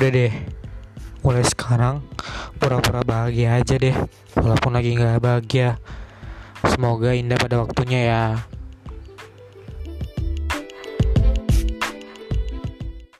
udah deh. Mulai sekarang pura-pura bahagia aja deh walaupun lagi nggak bahagia. Semoga indah pada waktunya ya.